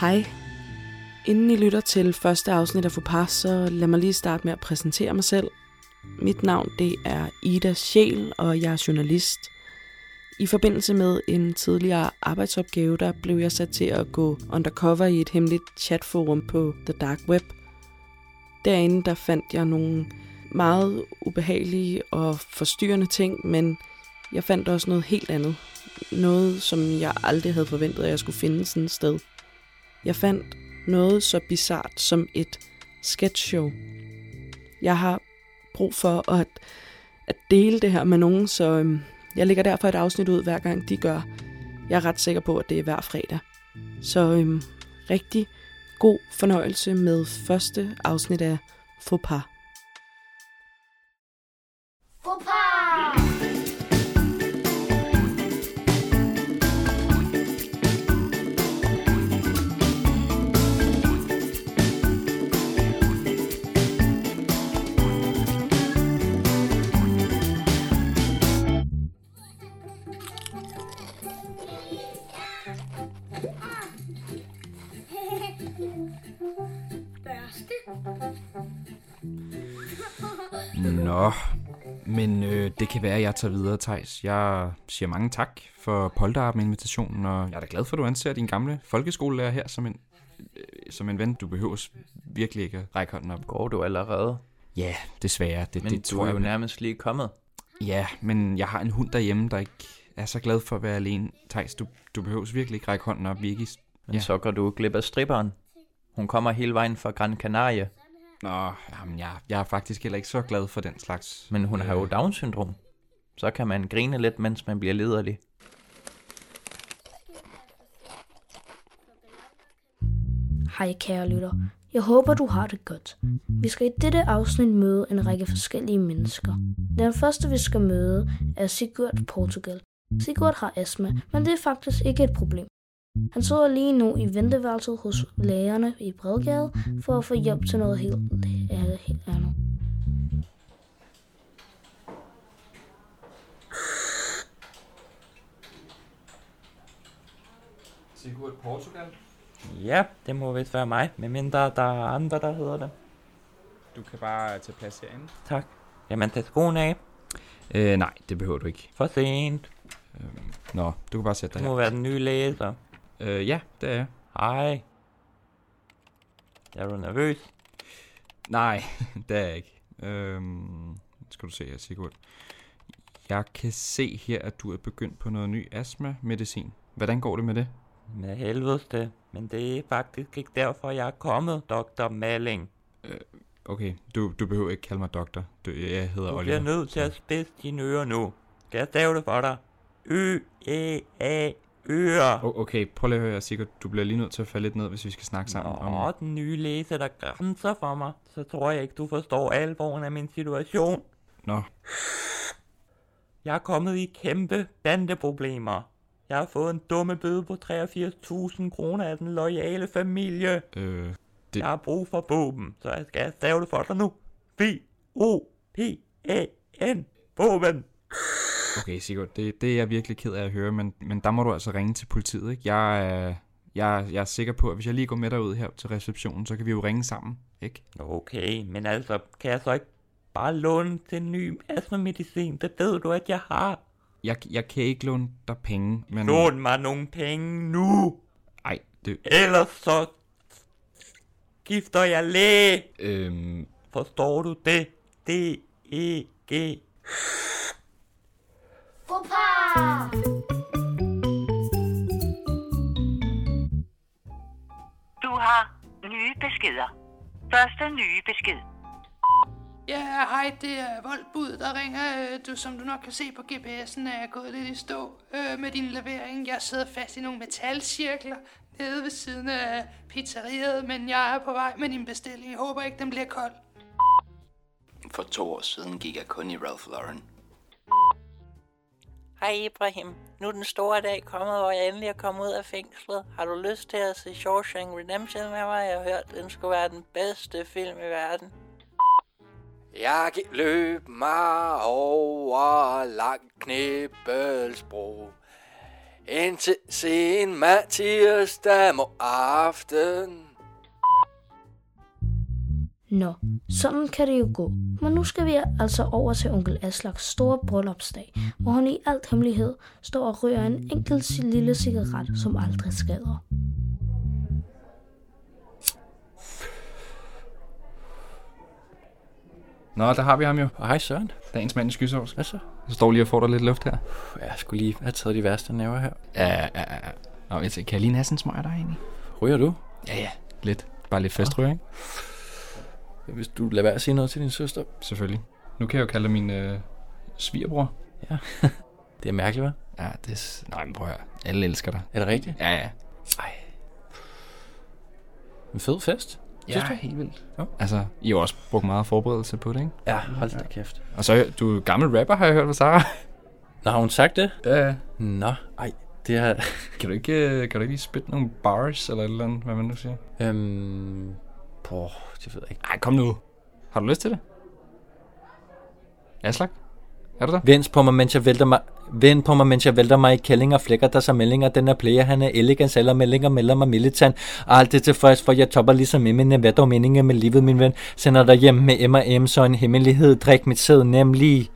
Hej. Inden I lytter til første afsnit af Fopas, så lad mig lige starte med at præsentere mig selv. Mit navn det er Ida Sjæl, og jeg er journalist. I forbindelse med en tidligere arbejdsopgave, der blev jeg sat til at gå undercover i et hemmeligt chatforum på The Dark Web. Derinde der fandt jeg nogle meget ubehagelige og forstyrrende ting, men jeg fandt også noget helt andet. Noget, som jeg aldrig havde forventet, at jeg skulle finde sådan et sted. Jeg fandt noget så bizart som et sketchshow. Jeg har brug for at, at dele det her med nogen, så øhm, jeg lægger derfor et afsnit ud, hver gang de gør. Jeg er ret sikker på, at det er hver fredag. Så øhm, rigtig god fornøjelse med første afsnit af Faux pas. Det kan være, at jeg tager videre, Tejs. Jeg siger mange tak for polterappen-invitationen, og jeg er da glad for, at du anser din gamle folkeskolelærer her som en, øh, som en ven. Du behøver virkelig ikke at række hånden op. Går du allerede? Ja, desværre. Det, Men det du tror er jeg jo nærmest lige kommet. Ja, men jeg har en hund derhjemme, der ikke er så glad for at være alene. Tejs, du, du behøver virkelig ikke række hånden op. Vi ikke. Men Ja. så går du glip af stripperen. Hun kommer hele vejen fra Gran Canaria, Nå, jamen, jeg, jeg er faktisk heller ikke så glad for den slags. men hun har jo Øh, Down-syndrom. Så kan man grine lidt, mens man bliver lederlig. Hej kære lytter. Jeg håber, du har det godt. Vi skal i dette afsnit møde en række forskellige mennesker. Den første, vi skal møde, er Sigurd Portugal. Sigurd har astma, men det er faktisk ikke et problem. Han sidder lige nu i venteværelset hos lægerne i Bredgade for at få hjælp til noget helt, helt andet. Sigurd Portugal? Ja, det må vist være mig, medmindre der er andre, der hedder det. Du kan bare tage plads herinde. Tak. Jamen, tag skoene af. Øh, nej, det behøver du ikke. For sent. Øhm, nå, du kan bare sætte Du dig må her. være den nye læser. Øh, ja, det er jeg. Hej. Er du nervøs? Nej, det er jeg ikke. Øhm, skal du se her, Sigurd. Jeg kan se her, at du er begyndt på noget ny astma-medicin. Hvordan går det med det? Med helvede, men det er faktisk ikke derfor, jeg er kommet, Dr. Malling. Okay, du, du behøver ikke kalde mig doktor. Du, jeg hedder Du Oliver. bliver nødt til at spidse dine ører nu. Skal jeg stave det for dig? Ø, E, A, ører. O- okay, prøv lige at høre, Sigurd. Du bliver lige nødt til at falde lidt ned, hvis vi skal snakke sammen Nå, om... den nye læse, der grænser for mig. Så tror jeg ikke, du forstår alvoren af min situation. Nå, Jeg er kommet i kæmpe bandeproblemer. Jeg har fået en dumme bøde på 83.000 kroner af den loyale familie. øh, Det- Jeg har brug for båben, så jeg skal stave det for dig nu. B-O-P-A-N. Båben. Okay, Sigurd. Det, det er jeg virkelig ked af at høre, men, men der må du altså ringe til politiet, ikke? Jeg er, jeg, jeg er sikker på, at hvis jeg lige går med dig ud her til receptionen, så kan vi jo ringe sammen, ikke? Okay, men altså, kan jeg så ikke bare låne til ny astmamedicin? Det ved du, at jeg har. Jeg, jeg kan ikke låne dig penge, men... Lån mig nogle penge nu, Ej, det... ellers så skifter jeg læge. Øhm, Forstår du det? E D-E-G. Du har nye beskeder. Første nye besked. Ja, hej, det er Voldbud, der ringer. Øh, Du, som du nok kan se på GPS'en, er jeg gået lidt i stå øh, med din levering. Jeg sidder fast i nogle metalcirkler nede ved siden af pizzeriet, men jeg er på vej med din bestilling. Jeg håber ikke, den bliver kold. For to år siden gik jeg kun i Ralph Lauren. Hej Ibrahim. Nu er den store dag kommet, hvor jeg endelig er kommet ud af fængslet. Har du lyst til at se Shawshank Redemption med mig? Jeg har hørt, den skulle være den bedste film i verden. Jeg gik løb mig over lang knibbelsbro. Indtil sen Mathias må aften. Nå, sådan kan det jo gå. Men nu skal vi altså over til onkel Aslaks store bryllupsdag, hvor hun i alt hemmelighed står og ryger en enkelt lille cigaret, som aldrig skader. Nå, der har vi ham jo. Hej Søren. Dagens mand i skysovs. Hvad så? Så står lige og får dig lidt luft her. Jeg skulle lige have taget de værste nerver her. Ja, ja, ja. Nå, jeg tænker, kan jeg lige have sådan en smøger dig egentlig? Ryger du? Ja, ja. Lidt. Bare lidt festryger, ikke? Hvis du lader være at sige noget til din søster. Selvfølgelig. Nu kan jeg jo kalde dig min øh, svigerbror. Ja. det er mærkeligt, hva'? Ja, det er... Nej, men prøv at høre. Alle elsker dig. Er det rigtigt? Ja, ja. Ej. En fed fest. Ja, du? helt vildt. Ja. Altså, I har også brugt meget forberedelse på det, ikke? Ja, hold da kæft. Og så, du er gammel rapper, har jeg hørt fra Sara. Nå, har hun sagt det? Ja, ja. Nå, ej. Det har... Kan du ikke, øh, kan du ikke lige spille nogle bars eller et eller andet, hvad man nu siger? øhm... Åh, det ved jeg ikke. Nej, kom nu. Har du lyst til det? Aslak? Er du der? Vent på mig, mens jeg vælter mig... Vent på mig, mens jeg vælter mig i kællinger, flækker der sig meldinger. Den er player, han er elegant, eller meldinger, melder mig militant. Det tilfreds, for jeg topper ligesom Eminem. Hvad dog meningen med livet, min ven? Sender dig hjem med M&M, så en hemmelighed. Drik mit sæd, nemlig...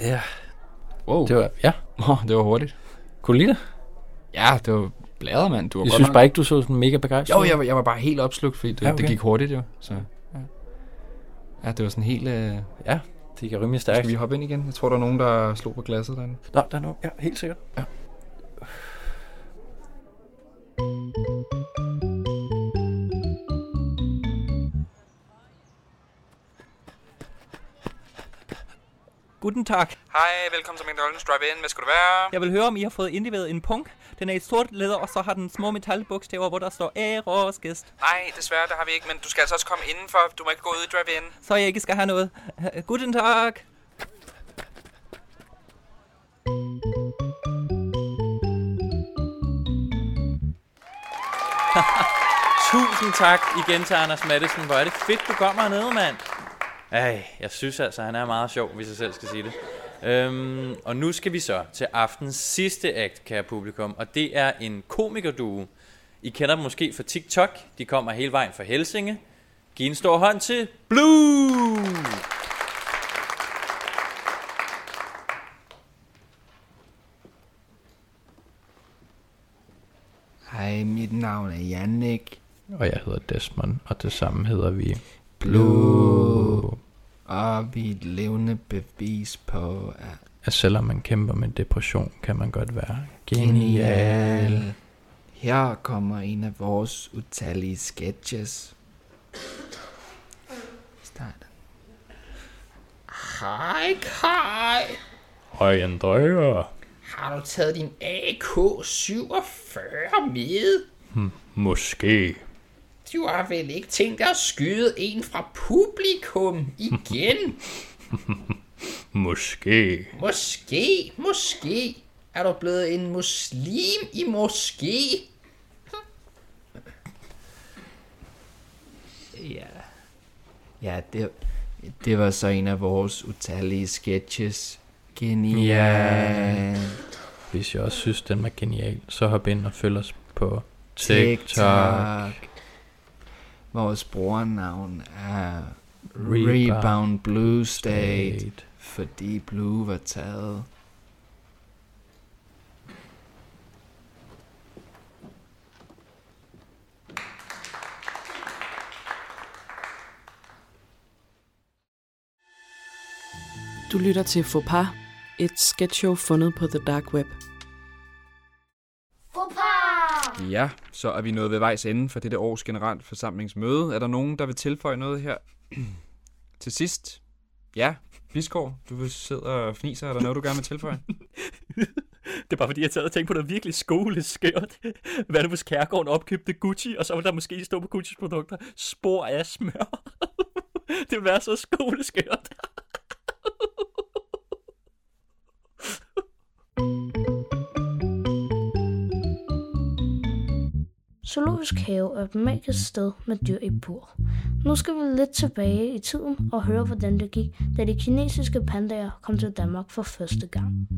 Ja, Wow. det var... Ja, Oh, det var hurtigt. kunne du lide det? Ja, det var bladret, mand. Du var Jeg godt synes nok- bare ikke, du så sådan mega begejstret. Jo, jeg, var- jeg var bare helt opslugt, fordi det, Ja, okay. det gik hurtigt jo. Så, ja. ja, det var sådan helt... Øh... Ja, det kan rimelig stærkt. Skal vi hoppe ind igen? Jeg tror, der er nogen, der slog på glasset derinde. Nå, der er nogen. Ja, helt sikkert. Ja. Guten Tag. Hej, velkommen til McDonald's Drive-In. Hvad skulle det være? Jeg vil høre, om I har fået indleveret en punk. Den er i sort læder, og så har den små metalbogstaver, hvor der står Æresgæst. Nej, desværre, det har vi ikke, men du skal altså også komme indenfor. Du må ikke gå ud i Drive-In. Så jeg ikke skal have noget. Øh, Guten Tag. Tusind tak igen til Anders Madsen. Hvor er det fedt, du kommer hernede, mand. Ej, jeg synes altså, han er meget sjov, hvis jeg selv skal sige det. Øhm, og nu skal vi så til aftens sidste akt, kære publikum. Og det er en komikerduo. I kender dem måske fra TikTok. De kommer hele vejen fra Helsinge. Giv en stor hånd til Blue! Hej, mit navn er Jannik. Og jeg hedder Desmond, og det samme hedder vi Blue. Og vi er et levende bevis på, at At selvom man kæmper med depression, kan man godt være genial. Her kommer en af vores utallige sketches. Start. Hej Kai, Hej Andrea. har du taget din AK-47 med? Måske. Du har vel ikke tænkt dig at skyde en fra publikum igen? Måske. Måske, måske. Er du blevet en muslim i måske? Ja. Ja, det, det var så en af vores utallige sketches. Genial. Hvis jeg også synes, den var genial, så hop ind og følg os på TikTok. TikTok. Vores brugernavn er Rebound Rebound Blue State, State. fordi Blue var taget. Du lytter til Faux Pas, et sketchshow fundet på The Dark Web. Ja, så er vi nået ved vejs ende for dette års generalforsamlingsmøde. Er der nogen, der vil tilføje noget her til sidst? Ja, Biskov, du vil sidde og fniser. Er der noget, du gerne vil tilføje? Det er bare fordi, jeg sad og tænkte på noget virkelig skoleskørt. Hvad er det, hvis Kærgården opkøbte Gucci, og så vil der måske stå på Gucci's produkter spor af smør. det vil være så skoleskørt. Zoologisk have er et magisk sted med dyr i bur. Nu skal vi lidt tilbage i tiden og høre, hvordan det gik, da de kinesiske pandaer kom til Danmark for første gang.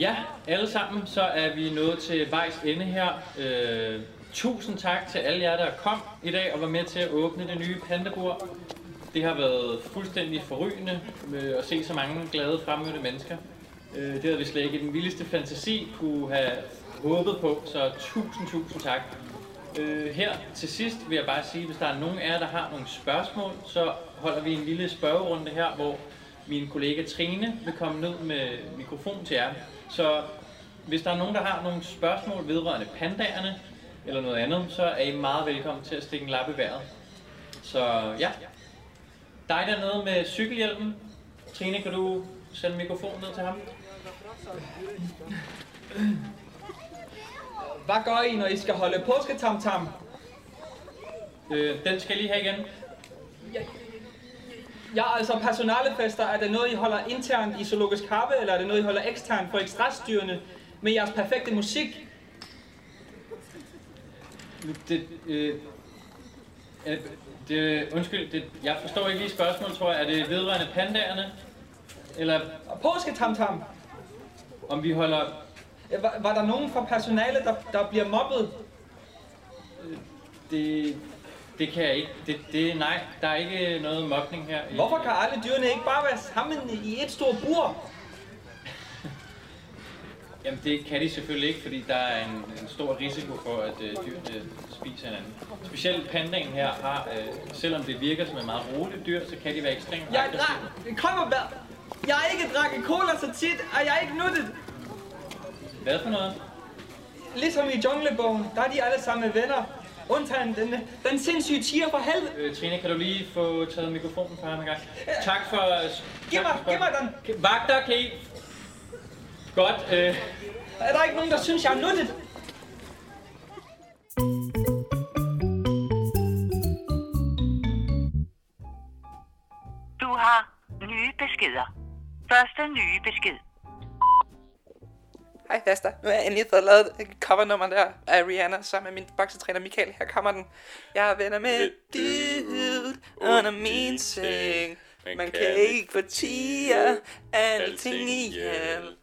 Ja, alle sammen, så er vi nået til vejs ende her. Øh, tusind tak til alle jer, der kom i dag og var med til at åbne det nye pandabord. Det har været fuldstændig forrygende med at se så mange glade fremmødte mennesker. Øh, det havde vi slet ikke den vildeste fantasi kunne have håbet på, så tusind, tusind tak. Øh, her til sidst vil jeg bare sige, hvis der er nogen af jer, der har nogle spørgsmål, så holder vi en lille spørgerunde her, hvor min kollega Trine vil komme ned med mikrofon til jer. Så hvis der er nogen, der har nogle spørgsmål vedrørende pandaerne eller noget andet, så er I meget velkommen til at stikke en lap i vejret. Så ja, dig dernede med cykelhjelmen. Trine, kan du sende mikrofonen ned til ham? Hvad gør I, når I skal holde påsketamtam? Øh, den skal jeg lige have igen. Ja, altså personalefester, er det noget, I holder internt i Zoologisk Have, eller er det noget, I holder eksternt for ekstrastyrene med jeres perfekte musik? Det, øh, er- det, undskyld, det, jeg forstår ikke lige spørgsmålet, tror jeg. Er det vedrørende pandaerne? Eller Påsketamtam. Om vi holder... Ja, Var, var der nogen fra personalet, der, der bliver mobbet? Det, det kan jeg ikke. Det, det, nej, der er ikke noget mobning her. Hvorfor kan alle dyrene ikke bare være sammen i et stort bur? Jamen det kan de selvfølgelig ikke, fordi der er en, en stor risiko for, at øh, dyrene spiser hinanden. Specielt pandaen her har, øh, selvom det virker som et meget roligt dyr, så kan de være ekstremt Jeg aggressive. drak... Kom og bær. Jeg har ikke drukket cola så tit, og jeg er ikke nuttet. Hvad for noget? Ligesom i Junglebogen, der er de alle sammen venner. Undtagen den, den sindssyge tiger fra helvede. Øh, Trine, kan du lige få taget mikrofonen fra ham en gang? Tak for... Giv mig, giv mig den. Vagter, kan I... Godt, øh... Er der ikke nogen, der synes, jeg er nuttet? Du har nye beskeder. Første nye besked. Hej Vasta, nu har jeg endelig fået lavet et covernummer der af Rihanna sammen med min boksetræner Michael. Her kommer den. Jeg er venner med dude under min seng. Man kan ikke få tiger alting ihjel.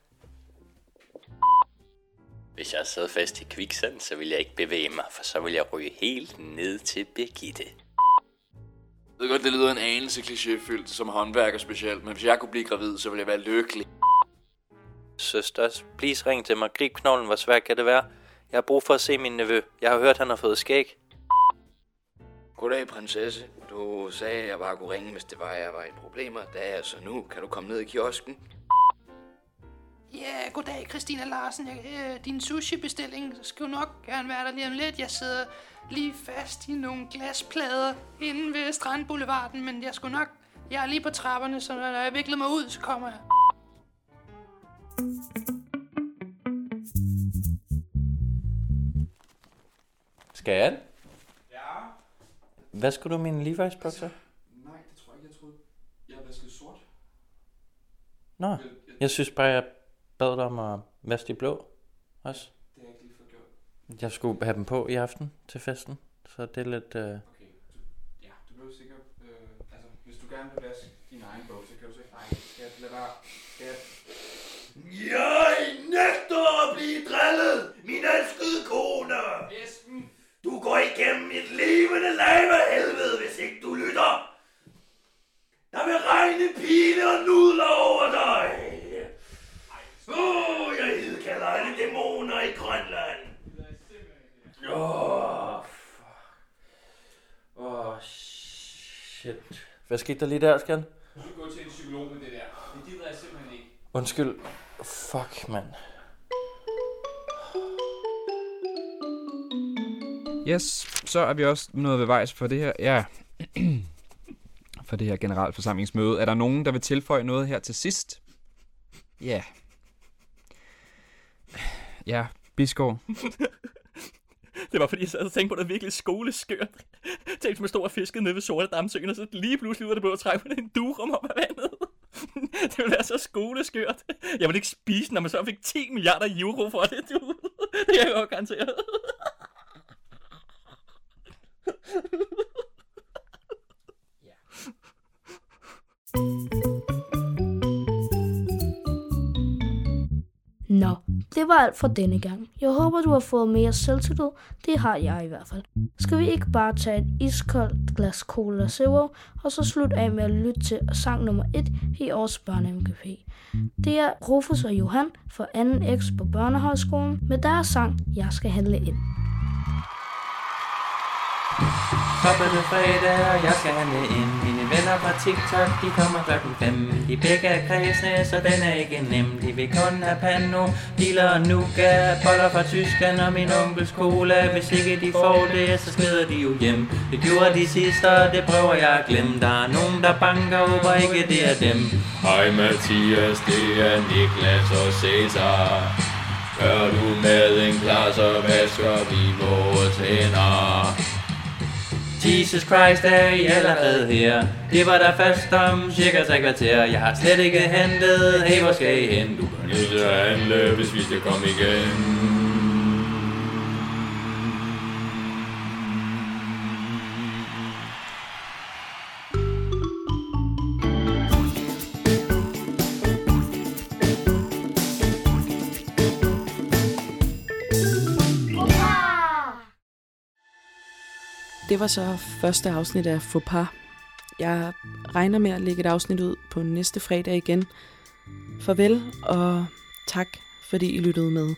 Hvis jeg sad fast i kviksand, så ville jeg ikke bevæge mig, for så ville jeg ryge helt ned til Birgitte. Jeg ved godt, det lyder en anelse klichéfyldt som håndværker specielt, men hvis jeg kunne blive gravid, så ville jeg være lykkelig. Søsters, please ring til mig. Grib knoglen, hvor svært kan det være? Jeg har brug for at se min nevø. Jeg har hørt, han har fået skæg. Goddag, prinsesse. Du sagde, at jeg bare kunne ringe, hvis det var, jeg var i problemer. Det er jeg så nu. Kan du komme ned i kiosken? Ja, goddag Christina Larsen. Jeg, øh, din sushi-bestilling skal jo nok gerne være der lige om lidt. Jeg sidder lige fast i nogle glasplader inde ved Strandboulevarden, men jeg skulle nok... Jeg er lige på trapperne, så når jeg vikler mig ud, så kommer jeg. Skal jeg? Ja. Hvad skulle du med mine Levi's bukser? Nej, det tror jeg ikke. Jeg troede, jeg vaskede sort. Nå, jeg synes bare, jeg bad dig om at vaske de blå også. Det har jeg ikke lige fået gjort. Jeg skulle have dem på i aften til festen, så det er lidt... Øh... Okay, du, ja, du behøver sikkert... Øh, altså, hvis du gerne vil vaske din egen bukser, kan du så ikke... Nej, skal jeg lade være... Skal jeg... Jeg nægter at blive drillet, min elskede kone! Esben! Du går igennem et levende lave helvede, hvis ikke du lytter! Der vil regne pile og nudler over dig! Åh, oh, jeg hedkalder alle dæmoner i Grønland! Åh, oh, Åh, oh, shit. Hvad skete der lige der, Skan? Du skal gå til en psykolog med det der. Det gider jeg simpelthen ikke. Undskyld. Fuck, mand. Yes, så er vi også nået ved vejs for det her. Ja. for det her generalforsamlingsmøde. Er der nogen, der vil tilføje noget her til sidst? Ja. Ja, Biskov. Det var fordi, jeg sad og tænkte på det virkelig skoleskørt. Tænk, som jeg stod og fiskede nede ved Sorte Damsøen, og så lige pludselig ud af det på at trække en durum op af vandet. Det ville være så skoleskørt. Jeg ville ikke spise, når man så fik 10 milliarder euro for det, du. Det kan jeg godt garantere. Nå, det var alt for denne gang. Jeg håber, du har fået mere selvtillid. Det har jeg i hvert fald. Skal vi ikke bare tage et iskoldt glas Cola Zero, og så slutte af med at lytte til sang nummer 1 i årets børne-MGP. Det er Rufus og Johan for 2. X på Børnehøjskolen med deres sang Jeg skal handle ind. Så fredag, og jeg skal handle ind. Mine venner fra TikTok, de kommer klokken 5. De begge er kredsende, så den er ikke nem. De vil kun have pando, biler og nuka boller fra Tyskland og min onkels cola. Hvis ikke de får det, så skrider de jo hjem. Det gjorde de sidste, og det prøver jeg at glemme. Der er nogen, der banker, håber ikke det er dem. Hej Mathias, det er Niklas og Cæsar. Gør du maden klar, så vasker vi vores hænder. Jesus Christ, er I allerede her? Det var der først om cirka tre kvarter. Jeg har slet ikke hentet. Hey, hvor skal I hen? Du kan nødt til at handle, hvis vi skal komme igen. Det var så første afsnit af Faux Jeg regner med at lægge et afsnit ud på næste fredag igen. Farvel og tak, fordi I lyttede med.